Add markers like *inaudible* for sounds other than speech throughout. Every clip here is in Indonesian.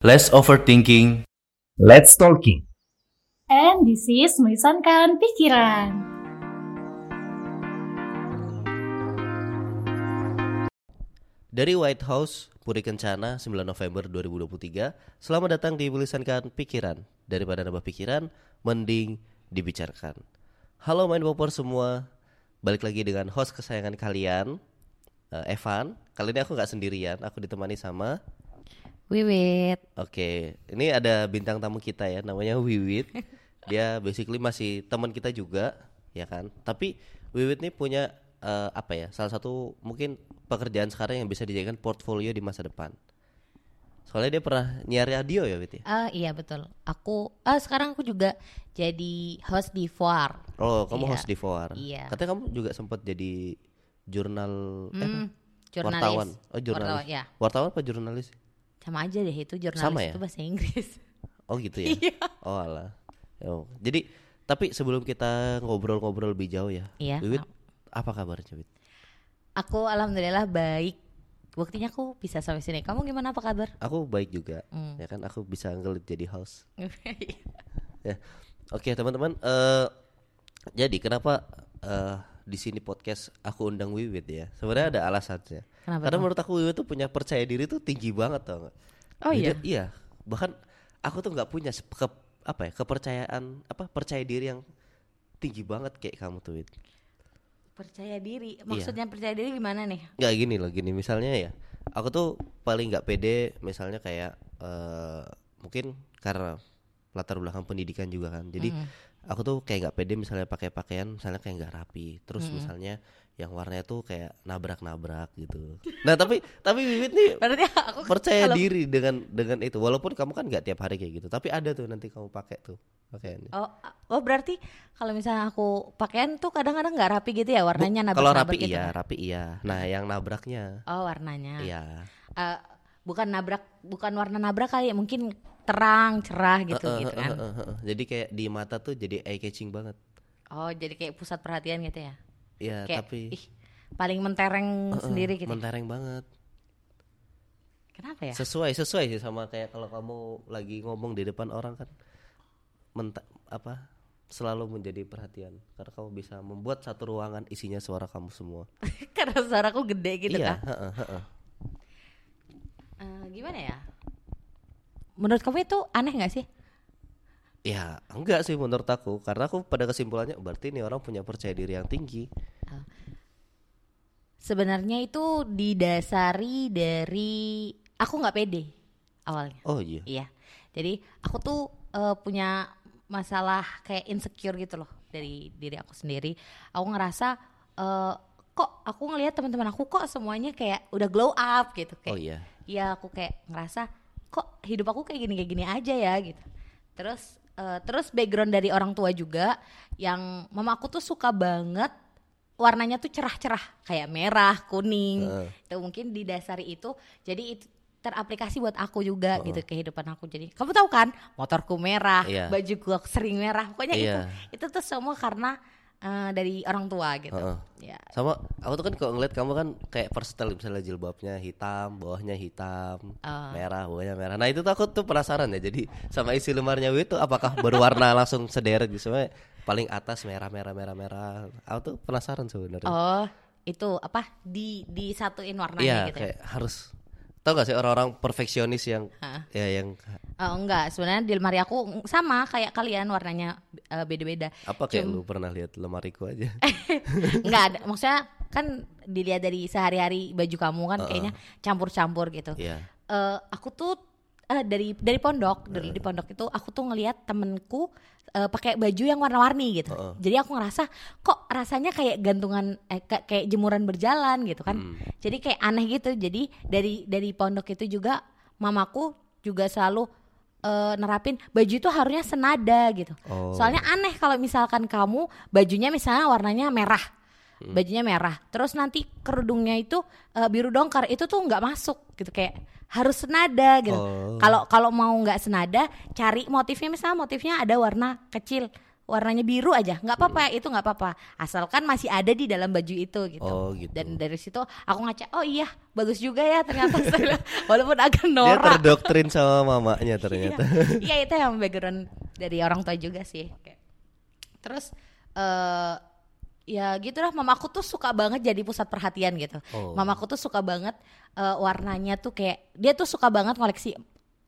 Less overthinking. Let's talking. And this is Melisankan Pikiran. Dari White House, Puri Kencana, 9 November 2023. Selamat datang di Melisankan Pikiran. Daripada nambah pikiran, mending dibicarakan. Halo main popor semua. Balik lagi dengan host kesayangan kalian, eh, Evan. Kali ini aku nggak sendirian, aku ditemani sama Wiwit. Oke, ini ada bintang tamu kita ya, namanya Wiwit. *laughs* Dia basically masih teman kita juga, ya kan? Tapi Wiwit nih punya eh, apa ya? Salah satu mungkin pekerjaan sekarang yang bisa dijadikan portfolio di masa depan. Soalnya dia pernah nyiar radio ya, Wit ya? Ah iya betul. Aku ah sekarang aku juga jadi host di Foar. Oh, kamu Iya. host di Foar. Iya. Katanya kamu juga sempat jadi jurnal eh, Hmm, jurnalis. wartawan. Oh, jurnalis. Wartawan, ya. Wartawan apa jurnalis? Sama aja deh itu jurnalis Sama ya? itu bahasa Inggris. Oh gitu ya. *laughs* Oh alah. Oh, jadi tapi sebelum kita ngobrol-ngobrol lebih jauh ya. Iya. Wiwit, apa kabarnya Wit? Aku alhamdulillah baik. Buktinya aku bisa sampai sini. Kamu gimana apa kabar? Aku baik juga. Hmm. Ya kan aku bisa ngelit jadi host. *laughs* Ya. Oke, teman-teman eh jadi kenapa eh di sini podcast aku undang Wiwit ya? Sebenarnya ada alasannya. Kenapa Karena tuh? menurut aku Wiwit tuh punya percaya diri tuh tinggi banget tau gak? Oh iya? Iya. Bahkan aku tuh nggak punya ke- apa ya kepercayaan apa percaya diri yang tinggi banget kayak kamu tuh Wit. Percaya diri. Iya. Maksudnya percaya diri gimana nih? nggak gini loh gini misalnya ya aku tuh paling nggak pede misalnya kayak eh mungkin karena latar belakang pendidikan juga kan jadi aku tuh kayak nggak pede misalnya pakai pakaian misalnya kayak nggak rapi. Terus misalnya yang warnanya tuh kayak nabrak-nabrak gitu. Nah tapi tapi Wiwit nih Berarti aku percaya kalau- diri dengan dengan itu. Walaupun kamu kan nggak tiap hari kayak gitu tapi ada tuh nanti kamu pakai tuh pakaiannya. Oh, oh berarti kalau misalnya aku pakaian tuh kadang-kadang nggak rapi gitu ya warnanya nabrak kalau rapi gitu iya kan? rapi iya. Nah yang nabraknya. Oh warnanya. iya. Eh, bukan nabrak, bukan warna nabrak kali ya, mungkin terang, cerah gitu Heeh, gitu kan. heeh, heeh, heeh. jadi kayak di mata tuh jadi eye catching banget Oh jadi kayak pusat perhatian gitu ya? ya Kayak tapi ih paling mentereng heeh, sendiri gitu. mentereng banget Kenapa ya? sesuai sesuai sih sama kayak kalau kamu lagi ngomong di depan orang kan menta apa selalu menjadi perhatian karena kamu bisa membuat satu ruangan isinya suara kamu semua *laughs* Karena suaraku gede gitu iya kan? Eh, gimana ya? Menurut kamu itu aneh nggak sih? ya enggak sih menurut aku karena aku pada kesimpulannya berarti ini orang punya percaya diri yang tinggi Sebenarnya itu didasari dari aku nggak pede awalnya. oh iya Iya. Jadi aku tuh eh, punya masalah kayak insecure gitu loh dari diri aku sendiri. Aku ngerasa eh, kok aku ngelihat teman-teman aku kok semuanya kayak udah glow up gitu kayak. oh iya Iya aku kayak ngerasa kok hidup aku kayak gini kayak gini aja ya gitu. Terus eh, terus background dari orang tua juga yang mama aku tuh suka banget warnanya tuh cerah-cerah kayak merah, kuning. Itu mungkin didasari itu jadi itu teraplikasi buat aku juga gitu kehidupan aku. Jadi kamu tahu kan motorku merah, Iya. bajuku sering merah. Pokoknya Iya. itu itu tuh semua karena eh, dari orang tua gitu. Heeh. Ya. sama aku tuh kan kalau ngeliat kamu kan kayak perstel misalnya jilbabnya hitam bawahnya hitam Ah. merah bawahnya merah nah itu tuh aku tuh penasaran ya jadi sama isi lemarinya itu apakah berwarna *laughs* langsung sederet gitu Soalnya paling atas merah merah merah merah aku tuh penasaran sebenarnya Oh, itu apa? Di disatuin warnanya iya gitu. ya? kayak harus tau gak sih orang-orang perfeksionis yang Hah? ya yang Oh, enggak, sebenarnya di lemari aku sama kayak kalian warnanya eh, beda-beda. apa kayak lu pernah lihat lemariku aja *laughs* enggak ada, maksudnya kan dilihat dari sehari-hari baju kamu kan kayaknya campur-campur gitu. iya Eh, aku tuh eh, dari dari pondok, dari di pondok itu aku tuh ngelihat temenku eh, pakai baju yang warna-warni gitu. Jadi aku ngerasa kok rasanya kayak gantungan eh, ka- kayak jemuran berjalan gitu kan. Jadi kayak aneh gitu. Jadi dari dari pondok itu juga mamaku juga selalu eh, nerapin baju itu harusnya senada gitu. Oh. Soalnya aneh kalau misalkan kamu bajunya misalnya warnanya merah. Hmm. Bajunya merah. Terus nanti kerudungnya itu eh, biru dongkar. Itu tuh nggak masuk gitu kayak harus senada gitu. Oh. Kalau kalau mau nggak senada, cari motifnya. Misalnya motifnya ada warna kecil, warnanya biru aja. Nggak apa-apa itu nggak apa-apa. Asalkan masih ada di dalam baju itu gitu. Oh, gitu. dan dari situ aku ngaca oh iya bagus juga ya ternyata. *laughs* Walaupun agak Dia norak. terdoktrin sama mamanya *laughs* ternyata. iya itu yang background dari orang tua juga sih. Terus eh ya gitu lah mamaku tuh suka banget jadi pusat perhatian gitu. Oh. mamaku tuh suka banget eh, warnanya tuh kayak dia tuh suka banget koleksi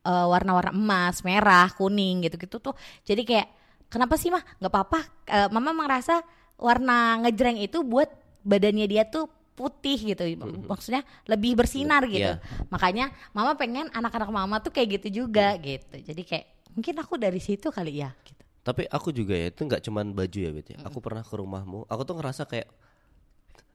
eh, warna-warna emas merah kuning gitu-gitu tuh. Jadi kayak kenapa sih mah? Nggak apa-apa. Eh, mama merasa warna ngejreng itu buat badannya dia tuh putih gitu. Maksudnya lebih bersinar gitu. Iya. makanya mama pengen anak-anak mama tuh kayak gitu juga gitu. Jadi kayak mungkin aku dari situ kali ya gitu Tapi aku juga ya itu nggak cuman baju ya Bet ya. Aku pernah ke rumahmu. Aku tuh ngerasa kayak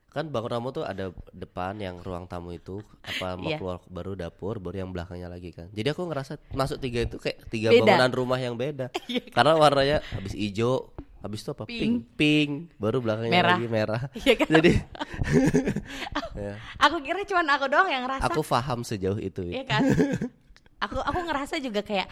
kan bangun tamu tuh ada depan yang ruang tamu itu apa *laughs* mau Iya. keluar baru dapur baru yang belakangnya lagi kan. Jadi aku ngerasa masuk tiga itu kayak tiga Beda. bangunan rumah yang beda. *laughs* Karena warnanya habis hijau, habis itu apa? Pink, pink, baru belakangnya Merah. lagi merah. *laughs* Iya kan? Jadi ya, aku kira cuman aku doang yang ngerasa aku paham sejauh itu. Iya kan? Aku aku ngerasa juga kayak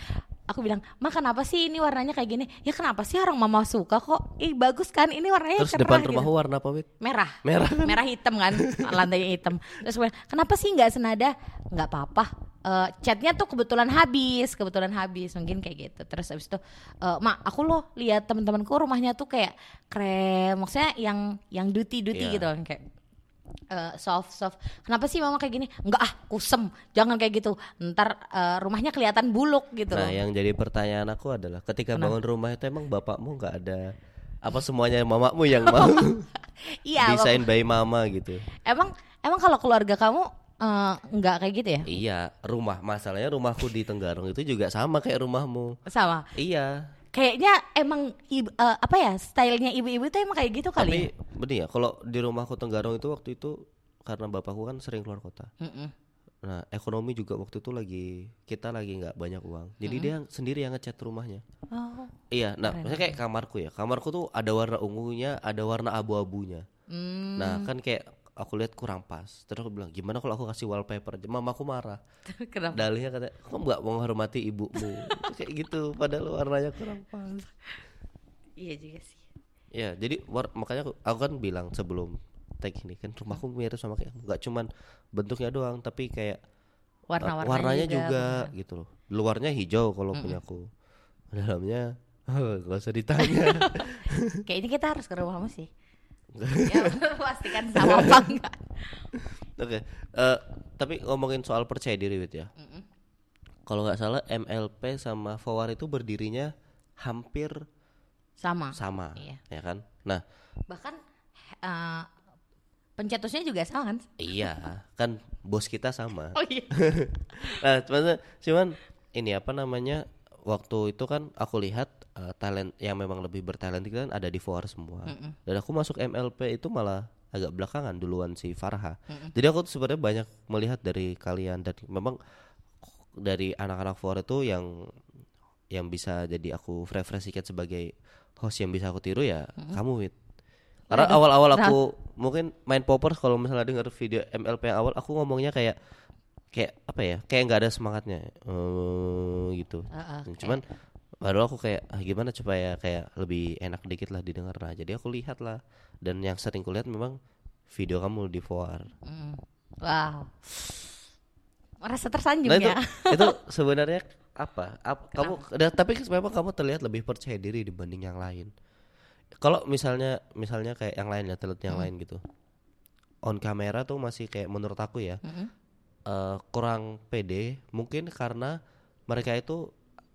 aku bilang, "Ma, kenapa sih ini warnanya kayak gini?" Ya kenapa sih orang mama suka kok? Ih, bagus kan? Ini warnanya Terus cerah depan gitu." rumahmu warna apa, Bet? merah. Merah. *laughs* Merah hitam kan, lantainya hitam. Terus gue, "Kenapa sih nggak senada?" nggak apa-apa. Eh, catnya tuh kebetulan habis, kebetulan habis mungkin kayak gitu. Terus abis itu, eh, mak aku loh lihat teman-temanku rumahnya tuh kayak krem, maksudnya yang yang duty duty Iya. gitu kan kayak eh, soft soft. Kenapa sih mama kayak gini? Enggak ah, kusem. Jangan kayak gitu. Ntar eh, rumahnya kelihatan buluk gitu Nah, loh. yang jadi pertanyaan aku adalah ketika Kenapa? bangun rumah itu emang bapakmu nggak ada apa semuanya mamamu yang mau *laughs* Iya, *laughs* desain by mama gitu. emang emang kalau keluarga kamu nggak kayak gitu ya? Iya, rumah masalahnya rumahku di Tenggarong itu juga sama kayak rumahmu. Sama. Iya. Kayaknya emang ibu, eh, apa ya stylenya ibu-ibu itu emang kayak gitu kali. Tapi ya? ya, kalau di rumahku Tenggarong itu waktu itu karena bapakku kan sering keluar kota. Mm-mm. Nah, ekonomi juga waktu itu lagi kita lagi nggak banyak uang. Jadi dia sendiri yang ngecat rumahnya. Oh. Iya, nah, maksudnya kayak kamarku ya. Kamarku tuh ada warna ungunya, ada warna abu-abunya. Hmm. Nah, kan kayak aku lihat kurang pas. Terus aku bilang, gimana kalau aku kasih wallpaper? aja?" Mamaku marah. *laughs* Kenapa? Dalihnya katanya, kamu nggak menghormati ibumu. *laughs* kayak gitu, padahal warnanya kurang pas. Iya juga sih. Ya, jadi war- makanya aku, aku kan bilang sebelum tag ini kan rumahku mirip sama kayak nggak cuman bentuknya doang, tapi kayak uh, Warna-warnanya warnanya juga, juga, gitu loh. Luarnya hijau kalau punyaku. Dalamnya *laughs* nggak usah ditanya. Kayak ini kita harus ke rumahmu sih. Ya *laughs* pastikan sama apa enggak. Oke, eh, tapi ngomongin soal percaya diri Wit ya. Kalau nggak salah MLP sama Fawar itu berdirinya hampir Sama. sama, Iya. ya kan? Nah, Bahkan eh, pencetusnya juga sama kan? iya, kan bos kita sama. Oh iya. *laughs* Nah, cuman, cuman ini apa namanya? Waktu itu kan aku lihat eh, talent yang memang lebih bertalent kan ada di Fawar semua. Dan aku masuk MLP itu malah agak belakangan duluan si Farha. Jadi aku sebenarnya banyak melihat dari kalian dan memang dari anak-anak Fawar itu yang yang bisa jadi aku referensikan sebagai host yang bisa aku tiru ya kamu Wit. Karena awal-awal aku mungkin main poppers kalau misalnya denger video MLP yang awal aku ngomongnya kayak kayak apa ya kayak nggak ada semangatnya eh gitu. Heeh, cuman baru aku kayak ah, gimana supaya kayak lebih enak dikit lah didengar. Nah jadi aku lihat lah. Dan yang sering kulihat memang video kamu di Foar Mm. Wow. Merasa tersanjung nah itu ya. *laughs* itu sebenarnya apa, Ap- kamu dan tapi memang kamu terlihat lebih percaya diri dibanding yang lain. Kalau misalnya misalnya kayak yang lain ya talent yang lain gitu. On kamera tuh masih kayak menurut aku ya eh, kurang pede mungkin karena mereka itu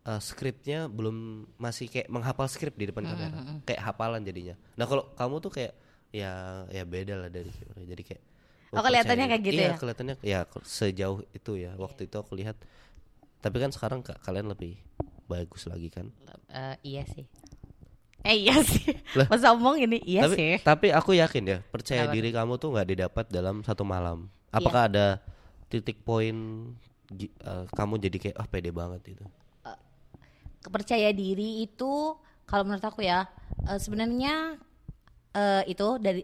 eh, skripnya belum masih kayak menghafal skrip di depan kamera kayak hafalan jadinya nah kalau kamu tuh kayak ya ya beda lah dari jadi kayak Oh, kelihatannya kayak gitu iya, ya? kelihatannya ya sejauh itu ya waktu itu aku lihat tapi kan sekarang ka- kalian lebih bagus lagi kan Eh, iya sih. Eh iya *laughs* sih. Lah. Masa omong ini iya tapi sih. tapi aku yakin ya percaya Kenapa diri kamu tuh nggak didapat dalam satu malam Iya. apakah ada titik poin eh, kamu jadi kayak ah pede banget itu Kepercaya diri itu kalau menurut aku ya eh, sebenarnya eh, itu dari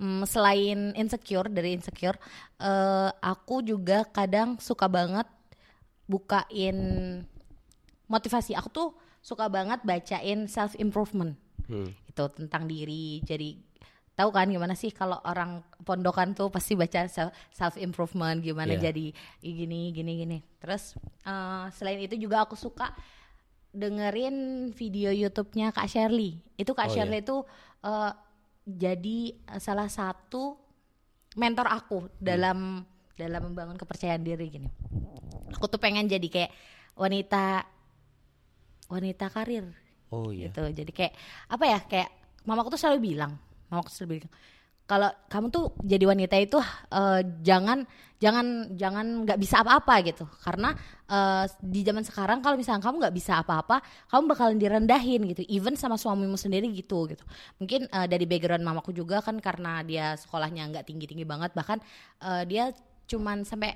mm, selain insecure dari insecure eh, aku juga kadang suka banget bukain motivasi. Aku tuh suka banget bacain self improvement. Hmm. Itu tentang diri. Jadi tahu kan gimana sih kalau orang pondokan tuh pasti baca self improvement gimana Iya. jadi gini gini gini. Terus eh, selain itu juga aku suka dengerin video YouTube-nya Kak Shirley. Itu Kak Oh, Shirley itu eh, jadi salah satu mentor aku dalam dalam membangun kepercayaan diri gini. Aku tuh pengen jadi kayak wanita wanita karir Oh iya. gitu. Jadi kayak apa ya? Kayak mamaku tuh selalu bilang, selalu bilang kalau kamu tuh jadi wanita itu eh, jangan jangan jangan nggak bisa apa-apa gitu. Karena eh, di zaman sekarang kalau misalnya kamu nggak bisa apa-apa kamu bakalan direndahin gitu. Even sama suamimu sendiri gitu gitu. Mungkin eh, dari background mamaku juga kan karena dia sekolahnya nggak tinggi tinggi banget bahkan eh, dia cuman sampai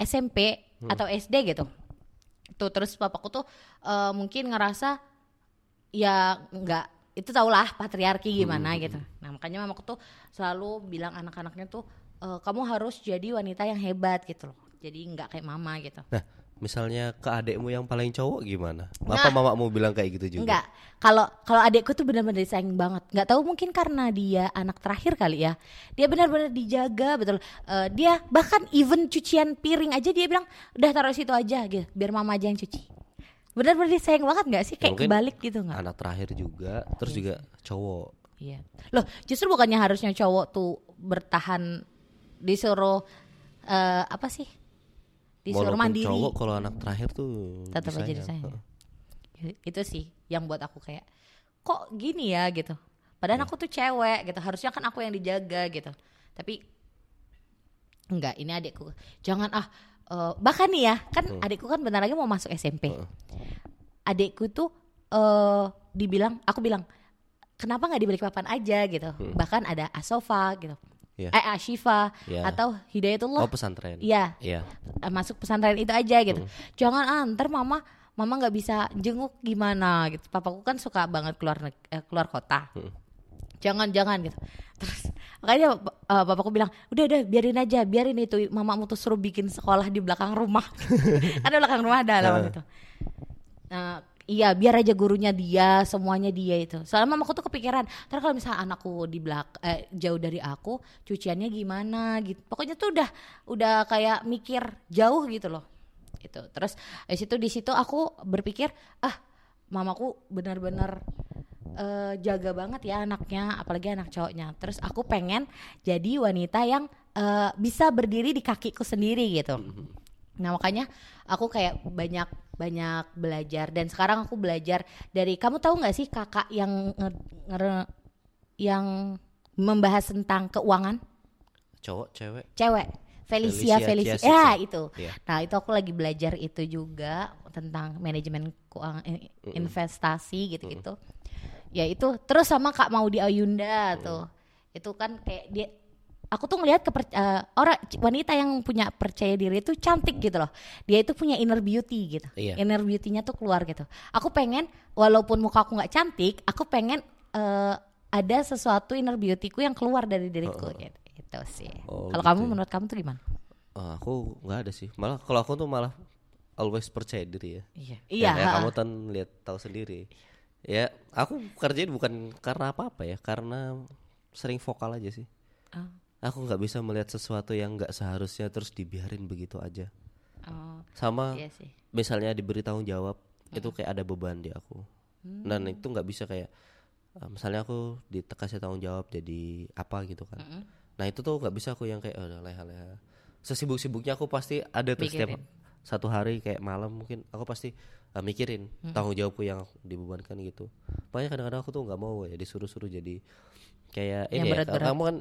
SMP atau SD gitu. Tuh terus papaku tuh eh, mungkin ngerasa ya nggak itu tau lah patriarki gimana gitu nah makanya mamaku tuh selalu bilang anak-anaknya tuh "Eh, kamu harus jadi wanita yang hebat gitu loh jadi nggak kayak mama gitu Nah, misalnya ke adekmu yang paling cowok gimana? Apa mamamu bilang kayak gitu juga? Enggak. Kalau kalau adekku tuh benar-benar disayang banget. Nggak tahu mungkin karena dia anak terakhir kali ya. Dia benar-benar dijaga betul. Eh, dia bahkan even cucian piring aja dia bilang udah taruh situ aja gitu, biar mama aja yang cuci. Benar-benar disayang banget nggak sih? Ya, Kayak mungkin kebalik gitu nggak? Anak terakhir juga, terus juga cowok. Iya. Loh, justru bukannya harusnya cowok tuh bertahan disuruh eh, apa sih? Disuruh Walaupun mandiri. cowok kalau anak terakhir tuh Tetap aja disayang. Heeh. itu sih yang buat aku kayak kok gini ya gitu padahal aku tuh cewek gitu harusnya kan aku yang dijaga gitu tapi enggak ini adikku jangan ah eh, bahkan nih ya kan adikku kan bentar lagi mau masuk SMP adikku tuh eh dibilang aku bilang kenapa nggak dibalik papan aja gitu bahkan ada Asofa gitu Iya. eh Ashifa Iya. atau Hidayatullah Oh pesantren. Iya, Iya. eh, masuk pesantren itu aja gitu. Jangan ah, ntar mama mama nggak bisa jenguk gimana gitu. Papaku kan suka banget keluar eh, keluar kota. Jangan jangan gitu. Terus makanya eh, papaku bilang, "Udah udah biarin aja, biarin itu mamamu tuh suruh bikin sekolah di belakang rumah." *laughs* ada belakang rumah ada halaman itu. Nah, iya biar aja gurunya dia, semuanya dia itu. Soalnya mamaku tuh kepikiran, ntar kalau misalnya anakku di belak eh, jauh dari aku, cuciannya gimana gitu. Pokoknya tuh udah udah kayak mikir jauh gitu loh. Gitu. Terus di situ di situ aku berpikir, ah, mamaku benar-benar eh, jaga banget ya anaknya, apalagi anak cowoknya. Terus aku pengen jadi wanita yang eh, bisa berdiri di kakiku sendiri gitu. Nah makanya aku kayak banyak banyak belajar. Dan sekarang aku belajar dari kamu tahu nggak sih kakak yang nge- nge- yang membahas tentang keuangan? Cowok, cewek. cewek. Felicia Felicia Felicia, ya itu. Iya. nah itu aku lagi belajar itu juga tentang manajemen keuangan eh, investasi gitu-gitu ya itu terus sama Kak Maudi Ayunda tuh itu kan kayak dia aku tuh ngelihat keper, eh, orang wanita yang punya percaya diri itu cantik gitu loh dia itu punya inner beauty gitu Iya. inner beauty-nya tuh keluar gitu aku pengen walaupun muka aku nggak cantik aku pengen eh, ada sesuatu inner beautyku yang keluar dari diriku gitu, Itu sih Oh, kalau gitu kamu ya. menurut kamu tuh gimana Oh, aku nggak ada sih. Malah kalau aku tuh malah always percaya diri ya. iya Ya, iya kayak kamu kan lihat tahu sendiri. Ya, aku kerjain bukan karena apa-apa ya, karena sering vokal aja sih. Oh. Aku nggak bisa melihat sesuatu yang nggak seharusnya terus dibiarin begitu aja. Oh, Sama iya sih. misalnya diberi tanggung jawab itu kayak ada beban di aku. Dan itu nggak bisa kayak uh, misalnya aku dikasih tanggung jawab jadi apa gitu kan. Nah itu tuh nggak bisa aku yang kayak oh, leha-leha. Sesibuk-sibuknya aku pasti ada tuh setiap satu hari kayak malam mungkin aku pasti uh, mikirin tanggung jawabku yang dibebankan gitu. Makanya kadang-kadang aku tuh nggak mau ya disuruh-suruh jadi kayak Yang ini ya berat-berat. kamu kan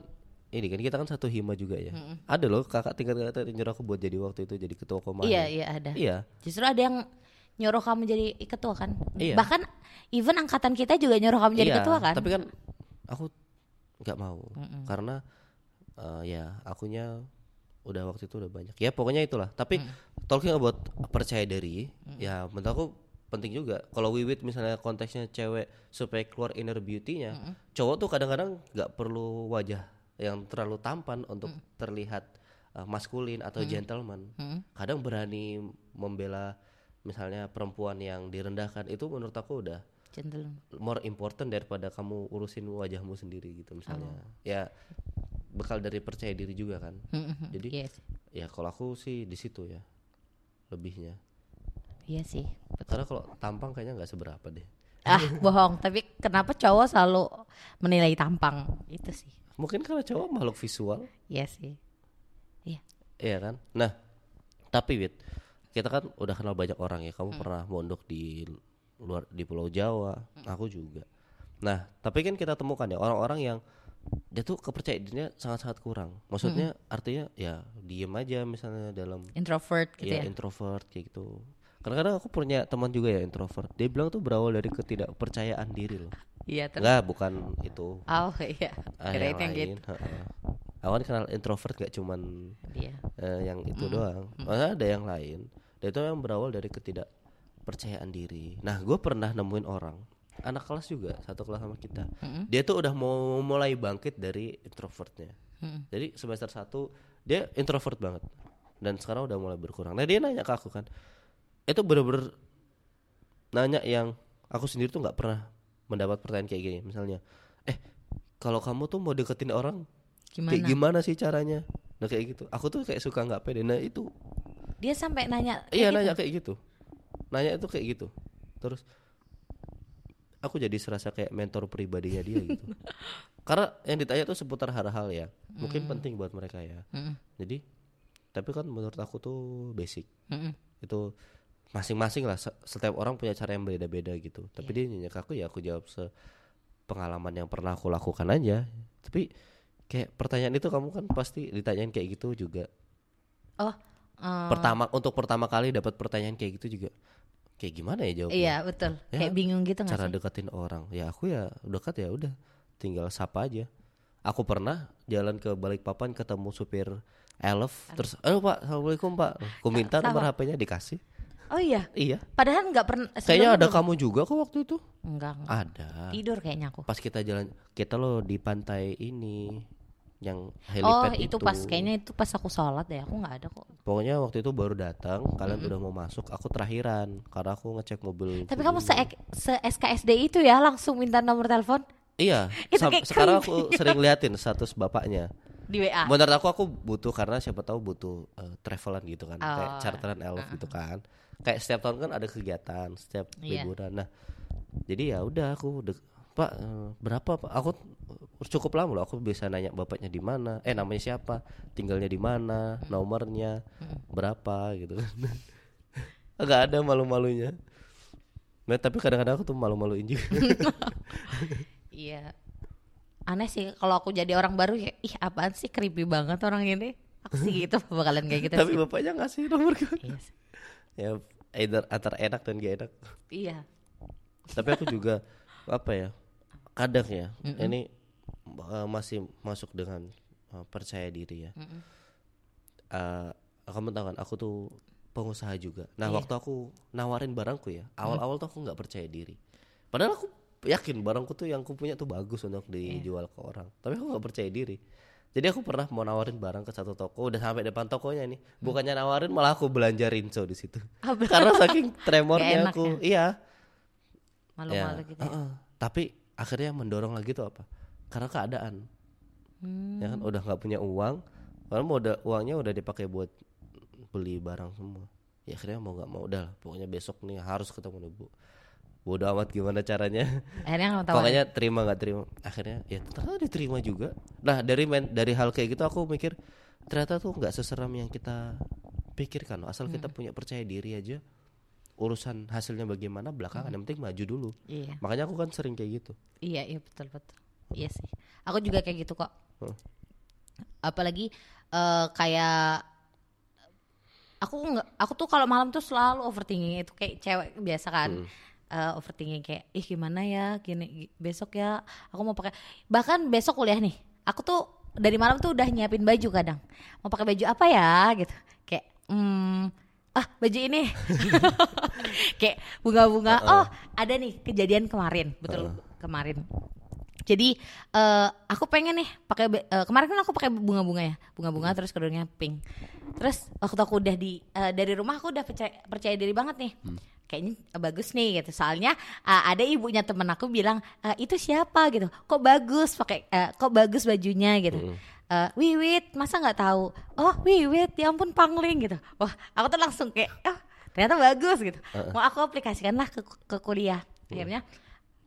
ini kan kita kan satu hima juga ya. Ada loh kakak tingkat kakak nyuruh aku buat jadi waktu itu jadi ketua komando iya iya ada. Iya. Justru ada yang nyuruh kamu jadi ketua kan? Iya. bahkan even angkatan kita juga nyuruh kamu jadi Iya, ketua kan? Tapi kan aku nggak mau. Karena eh, ya akunya udah waktu itu udah banyak. Ya pokoknya itulah. Tapi talking about percaya diri, ya menurut aku penting juga. Kalau Wiwit misalnya konteksnya cewek supaya keluar inner beauty-nya, cowok tuh kadang-kadang nggak perlu wajah yang terlalu tampan untuk terlihat eh, maskulin atau gentleman. Kadang berani membela misalnya perempuan yang direndahkan itu menurut aku udah Gentle. more important daripada kamu urusin wajahmu sendiri gitu misalnya Oh. ya bekal dari percaya diri juga kan. Jadi- sih. ya kalau aku sih di situ ya lebihnya Iya sih. Betul. karena kalau tampang kayaknya nggak seberapa deh Ah, *laughs* bohong. Tapi kenapa cowok selalu menilai tampang? Itu sih. mungkin karena cowok makhluk visual Iya sih. Iya. Iya kan? Nah, tapi Wit, kita kan udah kenal banyak orang ya. Kamu pernah mondok di luar di Pulau Jawa, aku juga. Nah, tapi kan kita temukan ya orang-orang yang dia tuh kepercayaan dirinya sangat-sangat kurang. Maksudnya artinya ya diem aja misalnya dalam Introvert gitu ya, ya. introvert kayak gitu. Kadang-kadang aku punya teman juga ya introvert. Dia bilang tuh berawal dari ketidakpercayaan diri loh. Iya, ter- Enggak, bukan itu. Oh iya. Ah, yang yang lain. gitu. kan kenal introvert gak cuman Iya. eh, yang itu doang. Maksudnya ada yang lain. Dan itu yang berawal dari ketidakpercayaan diri. Nah, gue pernah nemuin orang, anak kelas juga, satu kelas sama kita. Dia tuh udah mau mulai bangkit dari introvertnya. Mm-mm. Jadi semester 1 dia introvert banget. Dan sekarang udah mulai berkurang. Nah, dia nanya ke aku kan. Itu bener-bener nanya yang aku sendiri tuh nggak pernah mendapat pertanyaan kayak gini. Misalnya, eh kalau kamu tuh mau deketin orang Gimana? kayak gimana sih caranya? Nah kayak gitu. Aku tuh kayak suka nggak pede. Nah itu Dia sampai nanya. kayak iya gitu. nanya kayak gitu. Nanya itu kayak gitu. Terus aku jadi serasa kayak mentor pribadinya dia gitu. *laughs* Karena yang ditanya tuh seputar hal-hal ya. Mungkin penting buat mereka ya. Mm-mm. Jadi tapi kan menurut aku tuh basic. Mm-mm. Itu masing-masing lah se- setiap orang punya cara yang beda-beda gitu. Tapi dia nanya ke aku ya aku jawab se pengalaman yang pernah aku lakukan aja. Tapi kayak pertanyaan itu kamu kan pasti ditanyain kayak gitu juga Oh. eh, pertama untuk pertama kali dapat pertanyaan kayak gitu juga kayak gimana ya jawabnya Iya betul. Ya, Kayak bingung gitu nggak cara sih? deketin orang ya aku ya dekat ya udah tinggal sapa aja aku pernah jalan ke Balikpapan ketemu supir Elf terus aduh pak assalamualaikum pak aku minta nomor HP-nya dikasih Oh iya. iya Padahal nggak pernah. kayaknya ada kamu juga kok waktu itu Enggak. enggak. ada Tidur kayaknya aku. pas kita jalan kita loh di pantai ini yang Oh helipad itu pas kayaknya itu pas aku sholat deh. Aku nggak ada kok. Pokoknya waktu itu baru datang, kalian udah mau masuk, aku terakhiran karena aku ngecek mobil. Tapi kamu se, se SKSD itu ya langsung minta nomor telepon Iya, *laughs* Itu kayak sekarang aku sering liatin status bapaknya. di WA. Menurut aku aku butuh karena siapa tahu butuh eh, travelan gitu kan, kayak Oh, charteran elf gitu kan. Kayak setiap tahun kan ada kegiatan, setiap Iya. liburan. Nah, jadi ya udah aku Pak eh, berapa Pak? Aku cukup lama loh. Aku bisa nanya bapaknya di mana, eh namanya siapa, tinggalnya di mana, nomornya berapa gitu. *laughs* Enggak ada malu-malunya. Nah, tapi kadang-kadang aku tuh malu-maluin juga. *laughs* Iya. Aneh sih kalau aku jadi orang baru ya, ih apaan sih creepy banget orang ini. Aku sih gitu *laughs* bakalan kayak gitu tapi sih. bapaknya ngasih nomor ke Iya sih. ya either antara enak dan gak enak Iya. tapi aku juga apa ya kadang ya ini uh, masih masuk dengan uh, percaya diri ya. Uh, kamu tahu kan aku tuh pengusaha juga. Nah Iya. waktu aku nawarin barangku ya awal-awal tuh aku nggak percaya diri. Padahal aku yakin barangku tuh yang aku punya tuh bagus untuk Iya. dijual ke orang. Tapi aku nggak percaya diri. Jadi aku pernah mau nawarin barang ke satu toko udah sampai depan tokonya nih. Bukannya nawarin malah aku belanja rinso di situ. Ah, karena saking tremornya aku. iya. Malu-malu Ya, gitu. ya. heeh. Tapi akhirnya yang mendorong lagi tuh apa? Karena keadaan. Hmm. Ya kan udah nggak punya uang, padahal mau udah uangnya udah dipakai buat beli barang semua. Ya akhirnya mau nggak mau udah, lah, pokoknya besok nih harus ketemu nih bu. Bodoh amat gimana caranya. Akhirnya tahu. Pokoknya terima nggak terima. Akhirnya ya ternyata diterima juga. Nah dari men, dari hal kayak gitu aku mikir ternyata tuh nggak seseram yang kita pikirkan. loh. Asal Hmm. kita punya percaya diri aja. Urusan hasilnya bagaimana belakangan yang penting maju dulu. Iya. Makanya aku kan sering kayak gitu. Iya, iya betul betul. Iya sih. Aku juga kayak gitu kok. Huh. Apalagi eh, kayak aku nggak aku tuh kalau malam tuh selalu overthinking itu kayak cewek biasa kan. Eh, overthinking kayak ih gimana ya gini gi- besok ya aku mau pakai bahkan besok kuliah nih aku tuh dari malam tuh udah nyiapin baju kadang mau pakai baju apa ya gitu kayak hmm ah baju ini *laughs* *laughs* kayak bunga-bunga oh ada nih kejadian kemarin. Betul kemarin. Jadi eh aku pengen nih pakai eh, kemarin kan aku pakai bunga-bunga ya bunga-bunga terus kerudungnya pink. Terus waktu aku udah di eh, dari rumah aku udah percaya, percaya diri banget nih. Kayaknya eh, bagus nih gitu. Soalnya eh, ada ibunya temen aku bilang "Eh, itu siapa? gitu. Kok bagus? Pakai eh, kok bagus bajunya? gitu. Eh, Wiwit masa nggak tahu? Oh Wiwit ya ampun pangling gitu. Wah aku tuh langsung kayak ah ternyata bagus gitu. Mau aku aplikasikanlah ke, ke kuliah akhirnya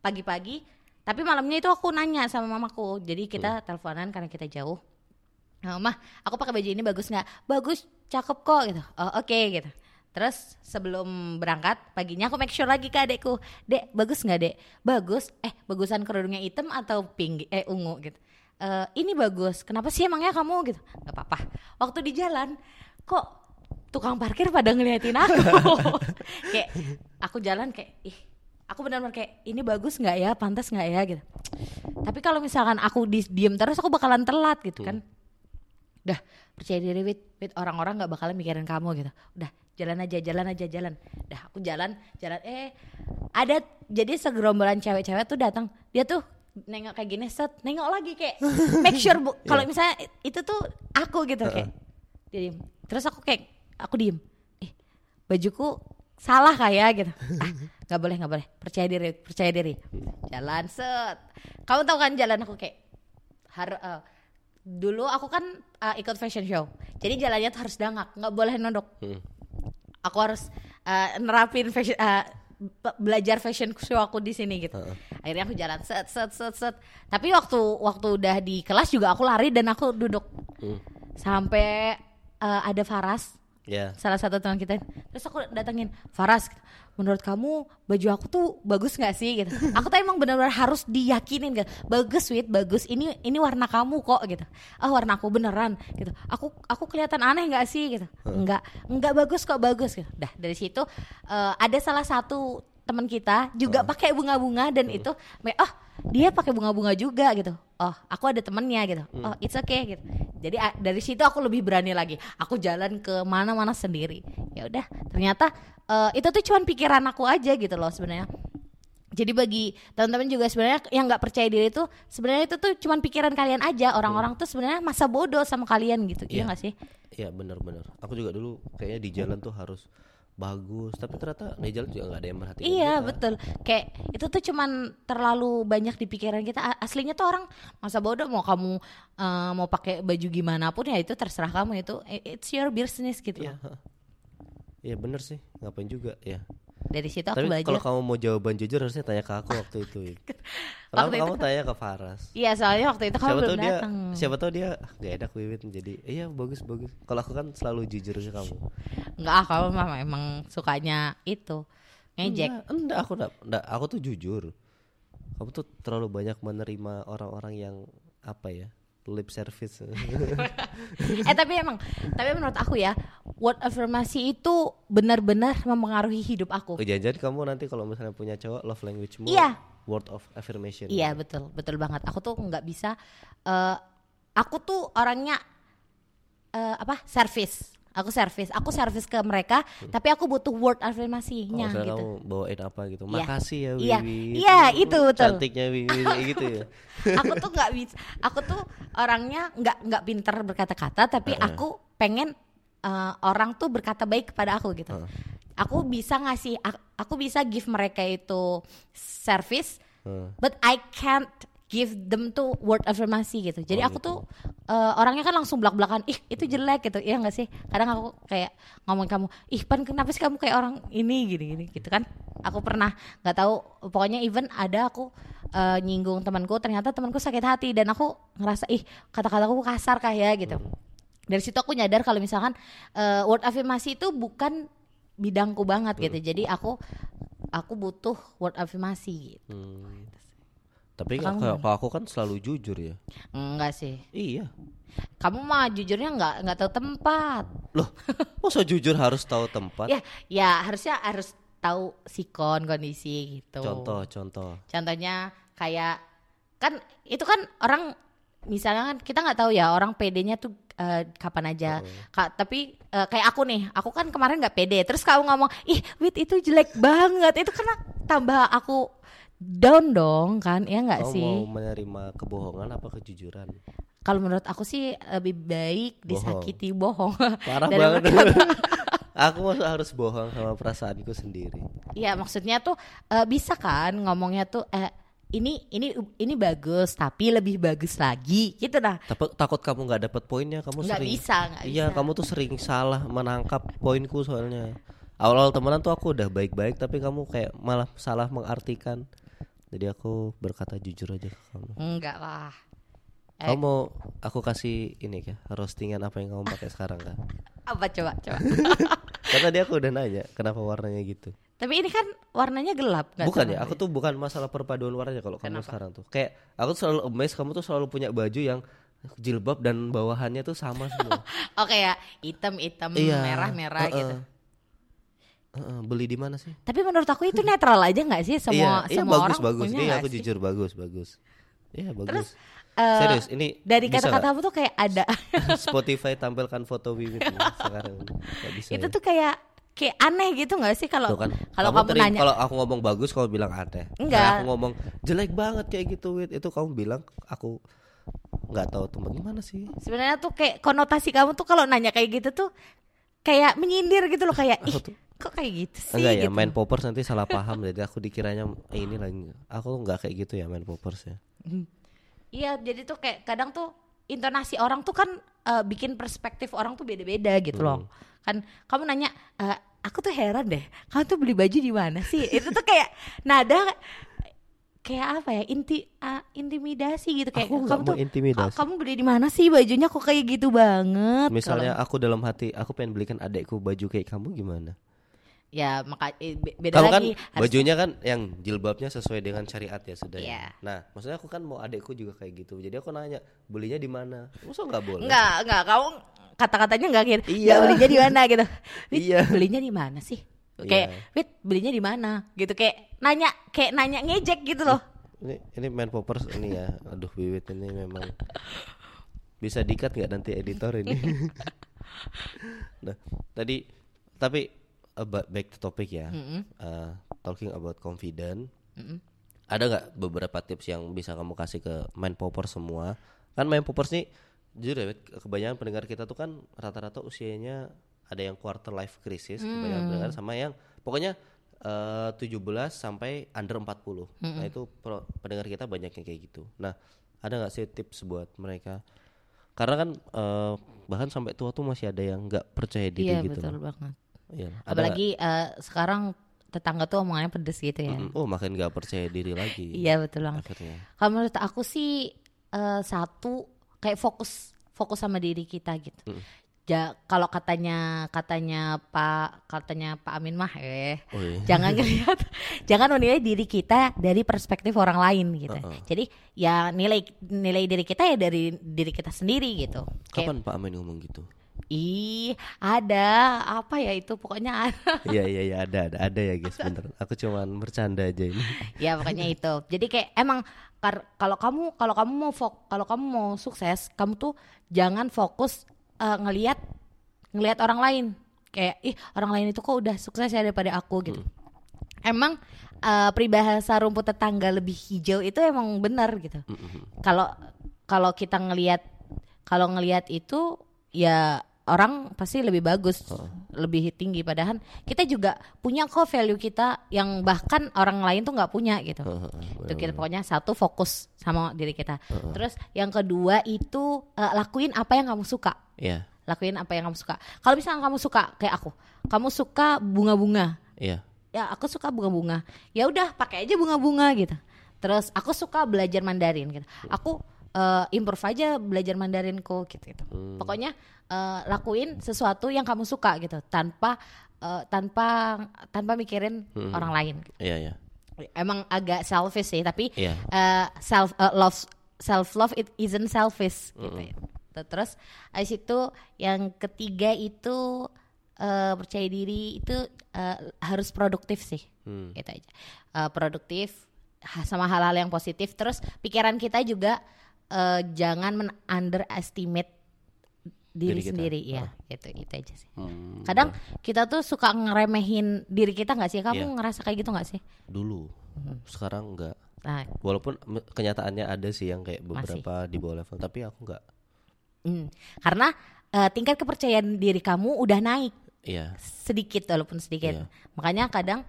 pagi-pagi tapi malamnya itu aku nanya sama mamaku. Jadi kita teleponan karena kita jauh. Nah, mah aku pakai baju ini bagus nggak? Bagus cakep kok gitu. Oh oke gitu. Terus sebelum berangkat paginya aku make sure lagi ke adekku. Dek bagus nggak dek? Bagus. Eh bagusan kerudungnya hitam atau pink? Eh ungu gitu. "Eh, ini bagus. Kenapa sih emangnya kamu? gitu. Nggak apa-apa. Waktu di jalan kok tukang parkir pada ngeliatin aku. *laughs* Kayak aku jalan kayak ih aku benar-benar kayak ini bagus nggak ya? Pantas nggak ya? Gitu. Tapi kalau misalkan aku di diem terus aku bakalan telat gitu kan. Udah percaya diri wit. Wit orang-orang nggak bakalan mikirin kamu gitu. Udah jalan aja jalan aja jalan. Udah aku jalan jalan eh ada jadi segerombolan cewek-cewek tuh datang. Dia tuh nengok kayak gini set nengok lagi kayak make sure bu *laughs* kalau misalnya itu tuh aku gitu kayak dia diem. Terus aku kayak aku diem. Eh bajuku salah kayak gitu. Ah nggak boleh nggak boleh. Percaya diri percaya diri. Jalan set. Kamu tahu kan jalan aku kayak har eh, dulu aku kan eh, ikut fashion show. Jadi jalannya tuh harus dangak nggak boleh nunduk. Aku harus eh, nerapin fashion be- belajar fashion show aku di sini gitu. Akhirnya aku jalan set set set set. Tapi waktu waktu udah di kelas juga aku lari dan aku duduk. Sampai eh, ada Faras Ya. salah satu teman kita. Terus aku datengin Faras menurut kamu baju aku tuh bagus nggak sih? Gitu. *laughs* Aku tuh emang benar-benar harus diyakinin gitu. Bagus sweet bagus. Ini ini warna kamu kok gitu. Ah warna aku beneran gitu. Aku aku kelihatan aneh nggak sih? Gitu. Nggak nggak bagus kok bagus gitu. Dah dari situ eh, ada salah satu teman kita juga pakai bunga-bunga dan itu oh dia pakai bunga-bunga juga gitu. Oh aku ada temennya gitu. Oh it's okay gitu. Jadi dari situ aku lebih berani lagi. Aku jalan ke mana-mana sendiri. Ya udah ternyata eh, itu tuh cuman pikiran aku aja gitu loh sebenarnya. Jadi bagi teman-teman juga sebenarnya yang nggak percaya diri itu sebenarnya itu tuh cuman pikiran kalian aja. Orang-orang tuh sebenarnya masa bodoh sama kalian gitu. Iya Iya. nggak sih? Iya benar-benar. Aku juga dulu kayaknya di jalan tuh harus bagus, tapi ternyata di jalan juga nggak ada yang merhatiin Iya kita. betul. Kayak itu tuh cuman terlalu banyak di pikiran kita. Aslinya tuh orang masa bodoh mau kamu eh, mau pakai baju gimana pun ya itu terserah kamu itu it's your business gitu. Iya. ha. Iya bener sih, ngapain juga ya. Dari situ aku Tapi belajar. kalau kamu mau jawaban jujur harusnya tanya ke aku waktu itu. ya. *laughs* Kenapa Waktu itu kamu tanya ke Faras? Iya soalnya waktu itu kamu siapa belum datang. siapa tahu dia "Ah, nggak enak Wiwit jadi iya bagus bagus. Kalau aku kan selalu jujur ke kamu. Enggak ah kamu mah emang sukanya itu ngejek. Enggak, enggak aku enggak, enggak, aku tuh jujur. Kamu tuh terlalu banyak menerima orang-orang yang apa ya? lip service. *laughs* eh tapi emang tapi menurut aku ya word affirmation itu benar-benar mempengaruhi hidup aku. Oh, jangan-jangan kamu nanti kalau misalnya punya cowok love language mu Iya. word of affirmation. Iya betul betul banget. Aku tuh nggak bisa. eh aku tuh orangnya eh apa? Service. Aku service. Aku service ke mereka. Tapi aku butuh word affirmasinya misalnya gitu. kamu bawain apa gitu. Iya. Makasih ya Wiwi. Iya. Iya, itu betul. Cantiknya Wiwi *laughs* gitu ya. aku tuh nggak bisa. Aku tuh orangnya nggak nggak pinter berkata-kata. Tapi aku pengen eh, orang tuh berkata baik kepada aku gitu. Aku bisa ngasih. ak- Aku bisa give mereka itu service. Heeh. but I can't give them to word affirmasi gitu. Jadi Oh, aku gitu. tuh eh, orangnya kan langsung belak-belakan, ih itu jelek gitu, iya nggak sih? Kadang aku kayak ngomong kamu, ih pan kenapa sih kamu kayak orang ini gini-gini gitu kan? Aku pernah nggak tahu, pokoknya even ada aku eh, nyinggung temanku, ternyata temanku sakit hati dan aku ngerasa ih kata-kataku kasar kayak gitu. Dari situ aku nyadar kalau misalkan eh, word affirmasi itu bukan bidangku banget gitu. Jadi aku aku butuh word affirmasi gitu. Hmm. Tapi Kamu kalau kalau aku kan selalu jujur ya. Enggak sih. Iya. Kamu mah jujurnya nggak nggak tahu tempat. Loh, masa jujur harus tahu tempat? Ya, ya harusnya harus tahu sikon kondisi gitu. Contoh, contoh. Contohnya kayak kan itu kan orang misalnya kan kita nggak tahu ya orang PD-nya tuh eh, kapan aja. Kak, tapi eh, kayak aku nih, aku kan kemarin nggak pede. Terus kamu ngomong, "Ih, Wit itu jelek banget." Itu karena tambah aku down dong kan, ya nggak sih? mau menerima kebohongan apa kejujuran? kalau menurut aku sih lebih baik disakiti bohong, *laughs* Parah banget. aku *laughs* masa harus bohong sama perasaanku sendiri. Iya maksudnya tuh eh, bisa kan ngomongnya tuh eh ini ini ini bagus tapi lebih bagus lagi gitu dah Tapi takut kamu nggak dapet poinnya, kamu nggak sering. bisa nggak Iya, bisa. kamu tuh sering salah menangkap poinku soalnya. Awal-awal temenan tuh aku udah baik-baik tapi kamu kayak malah salah mengartikan. Jadi aku berkata jujur aja ke kamu. enggak lah Eh. Kamu mau aku kasih ini ya roastingan apa yang kamu pakai sekarang kan? *laughs* apa coba coba *laughs* Karena tadi aku udah nanya kenapa warnanya gitu. Tapi ini kan warnanya gelap nggak bukan ya, aku tuh bukan masalah perpaduan warnanya kalau kamu sekarang tuh. Kayak aku tuh selalu amazed kamu tuh selalu punya baju yang jilbab dan bawahannya tuh sama semua. *laughs* oke ya hitam hitam Iya, merah merah uh-uh. gitu Heeh, beli di mana sih? tapi menurut aku itu netral aja nggak sih semua iya, iya, semua bagus orang bagus. punya Iya, aku sih? jujur bagus bagus. Iya bagus. Eh, Serius, ini dari kata-katamu tuh kayak ada? *laughs* Spotify tampilkan foto Wiwit sekarang. *laughs* Gak bisa. itu ya? tuh kayak kayak aneh gitu nggak sih kalau Tuh kan, kalau kamu, terim- nanya kalau aku ngomong bagus kamu bilang aneh. Enggak. Kalau aku ngomong jelek banget kayak gitu Wit, itu kamu bilang aku nggak tahu teman gimana sih? sebenarnya tuh kayak konotasi kamu tuh kalau nanya kayak gitu tuh kayak menyindir gitu loh kayak ih tuh- kok kayak gitu sih Enggak ya, gitu. main poppers nanti salah paham jadi aku dikiranya eh, ini lagi. Aku nggak kayak gitu ya main poppers ya. Iya, jadi tuh kayak kadang tuh intonasi orang tuh kan eh, bikin perspektif orang tuh beda-beda gitu loh. Kan kamu nanya, "Eh, aku tuh heran deh, kamu tuh beli baju di mana sih? Itu tuh kayak nada kayak apa ya? Inti ah, intimidasi gitu kayak Aku kamu mau tuh intimidasi. "Ka- kamu beli di mana sih bajunya kok kayak gitu banget? Misalnya Kalau- aku dalam hati aku pengen belikan adekku baju kayak kamu gimana? Ya maka eh, be- beda Kamu kan lagi. Harus- bajunya kan yang jilbabnya sesuai dengan syariat ya sudah. ya. Iya. Nah, maksudnya aku kan mau adekku juga kayak gitu. Jadi aku nanya, belinya di mana? Masa nggak boleh? Enggak, enggak, kamu kata-katanya enggak gitu. Iya. Ya, belinya di mana gitu. Wit, Iya. Belinya di mana sih? Kayak, Wit, belinya di mana? Gitu kayak nanya kayak nanya ngejek gitu loh. Ini ini main poppers ini ya. Aduh, Wiwit ini memang bisa dikat nggak nanti editor ini? *laughs* nah, tadi tapi about back to topic ya. Uh, talking about confident. Ada nggak beberapa tips yang bisa kamu kasih ke main poppers semua? Kan main poppers nih jujur ya, kebanyakan pendengar kita tuh kan rata-rata usianya ada yang quarter life crisis, kebanyakan pendengar sama yang pokoknya eh, 17 sampai under 40. Nah, itu pro- pendengar kita banyak yang kayak gitu. Nah, ada nggak sih tips buat mereka? Karena kan eh, bahkan sampai tua tuh masih ada yang nggak percaya diri Iya, gitu. betul banget. Iya? Apalagi eh, sekarang tetangga tuh omongannya pedes gitu ya. Mm, oh, makin nggak percaya diri lagi. *laughs* Iya, betul banget. Akhirnya. Kalau menurut aku sih eh, satu kayak fokus fokus sama diri kita gitu. Ja, kalau katanya katanya Pak katanya Pak Amin mah eh Oh iya. jangan *laughs* ngelihat jangan menilai diri kita dari perspektif orang lain gitu. Jadi ya nilai nilai diri kita ya dari diri kita sendiri gitu. Kayak Kapan Pak Amin ngomong gitu? Ih ada apa ya itu pokoknya ada. *laughs* Iya iya iya ada ada ada ya guys bener. Aku cuman bercanda aja ini. *laughs* ya pokoknya itu. Jadi kayak emang kalau kamu kalau kamu mau fok kalau kamu mau sukses, kamu tuh jangan fokus eh, ngelihat ngelihat orang lain. Kayak ih orang lain itu kok udah sukses ya daripada aku gitu. Emang eh, peribahasa rumput tetangga lebih hijau itu emang benar gitu. Kalau kalau kita ngelihat kalau ngelihat itu ya orang pasti lebih bagus, lebih tinggi. Padahal kita juga punya kok value kita yang bahkan orang lain tuh nggak punya gitu. itu kita pokoknya satu fokus sama diri kita. Terus yang kedua itu eh, lakuin apa yang kamu suka. Iya Lakuin apa yang kamu suka. Kalau misalnya kamu suka kayak aku, kamu suka bunga-bunga. iya. Ya aku suka bunga-bunga. Ya udah pakai aja bunga-bunga gitu. Terus aku suka belajar Mandarin gitu. Aku eh, improve aja belajar Mandarinku gitu. gitu. Pokoknya eh, lakuin sesuatu yang kamu suka gitu tanpa eh, tanpa tanpa mikirin orang lain. Iya iya. Emang agak selfish sih, tapi Iya. eh, self eh, love self love it isn't selfish gitu. ya. Terus habis itu yang ketiga itu eh, percaya diri itu eh, harus produktif sih. Hmm. Itu aja. Eh, produktif sama hal-hal yang positif. Terus pikiran kita juga eh, jangan men underestimate diri, Diri kita. sendiri ya. Itu itu aja sih. Hmm, Kadang kita tuh suka ngeremehin diri kita nggak sih? Kamu Iya. ngerasa kayak gitu nggak sih? dulu. Sekarang enggak. Nah, Walaupun kenyataannya ada sih yang kayak beberapa di bawah level, tapi aku nggak. mm, karena eh, tingkat kepercayaan diri kamu udah naik Iya, sedikit walaupun sedikit. Iya. Makanya kadang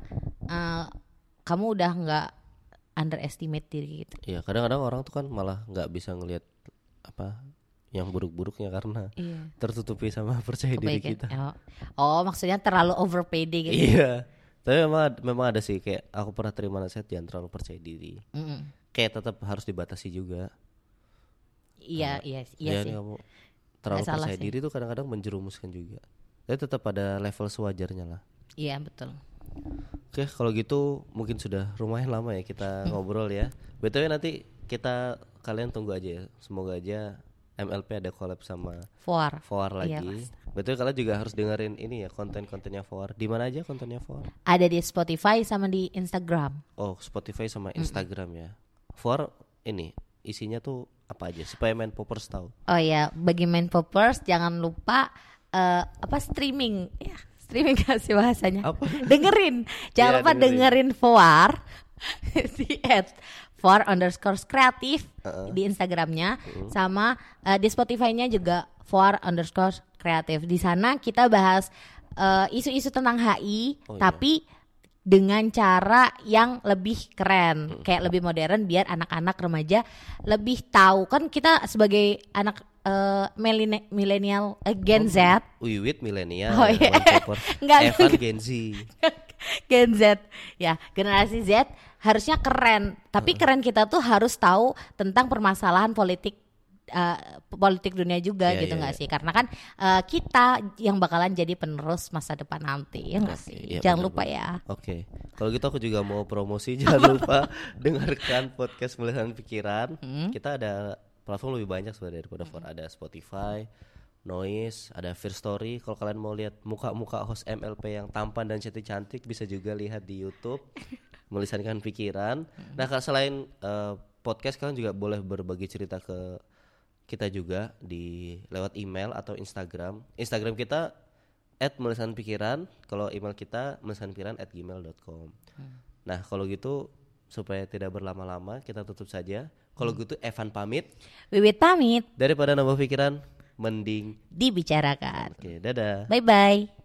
eh, kamu udah nggak underestimate diri gitu. iya. Kadang-kadang orang tuh kan malah nggak bisa ngelihat apa yang buruk-buruknya karena Iya. tertutupi sama *laughs* percaya diri kita. Oh. oh, maksudnya terlalu over pede gitu. Iya. Tapi memang memang ada sih kayak aku pernah terima nasihat jangan terlalu percaya diri. Mm-mm. Kayak tetap harus dibatasi juga. Iya, iya, iya Ya, sih. kamu terlalu percaya sih. diri tuh kadang-kadang menjerumuskan juga. Tapi tetap pada level sewajarnya lah. Iya, betul. Oke, kalau gitu mungkin sudah lumayan lama ya kita ngobrol ya. BTW nanti kita kalian tunggu aja ya. Semoga aja MLP ada collab sama For Foar Iya, lagi. BTW kalian juga harus dengerin ini ya konten-kontennya Foar. Di mana aja kontennya Foar? ada di Spotify sama di Instagram. Oh, Spotify sama Instagram ya. Foar ini isinya tuh apa aja supaya main poppers tahu. Oh ya, bagi main poppers jangan lupa eh, apa streaming ya streaming *laughs* kasih bahasanya. Apa? Dengerin, *laughs* jangan Iya, lupa dengerin. dengerin Foar *laughs* di at for underscore kreatif di Instagramnya sama eh, di Spotify-nya juga for underscore kreatif. Di sana kita bahas eh, isu-isu tentang HI, Oh, iya. tapi dengan cara yang lebih keren, kayak lebih modern biar anak-anak remaja lebih tahu kan kita sebagai anak eh, milene- milenial eh, Gen Z, Wiwit milenial, Oh, iya. Enggak, *laughs* Evan enggak. Gen Z. *laughs* Gen Z, ya generasi Z harusnya keren, tapi keren kita tuh harus tahu tentang permasalahan politik eh, politik dunia juga Iya, gitu iya, nggak iya. sih? Karena kan eh, kita yang bakalan jadi penerus masa depan nanti ya nggak sih? Iya, Jangan lupa ya. Oke, kalau gitu aku juga mau promosi *laughs* jangan lupa dengarkan podcast Melihat Pikiran. Hmm. Kita ada platform lebih banyak sebenarnya daripada Four. Ada Spotify, Noise, ada Fear Story. Kalau kalian mau lihat muka-muka host MLP yang tampan dan cantik-cantik bisa juga lihat di YouTube *laughs* Melisankan Pikiran. Hmm. Nah, kalau selain eh, podcast kalian juga boleh berbagi cerita ke kita juga di lewat email atau Instagram. Instagram kita at melisan pikiran kalau email kita melisanpikiran at gmail.com nah kalau gitu supaya tidak berlama-lama kita tutup saja kalau gitu Evan pamit Wiwit pamit, daripada nambah pikiran mending dibicarakan. oke dadah Bye bye.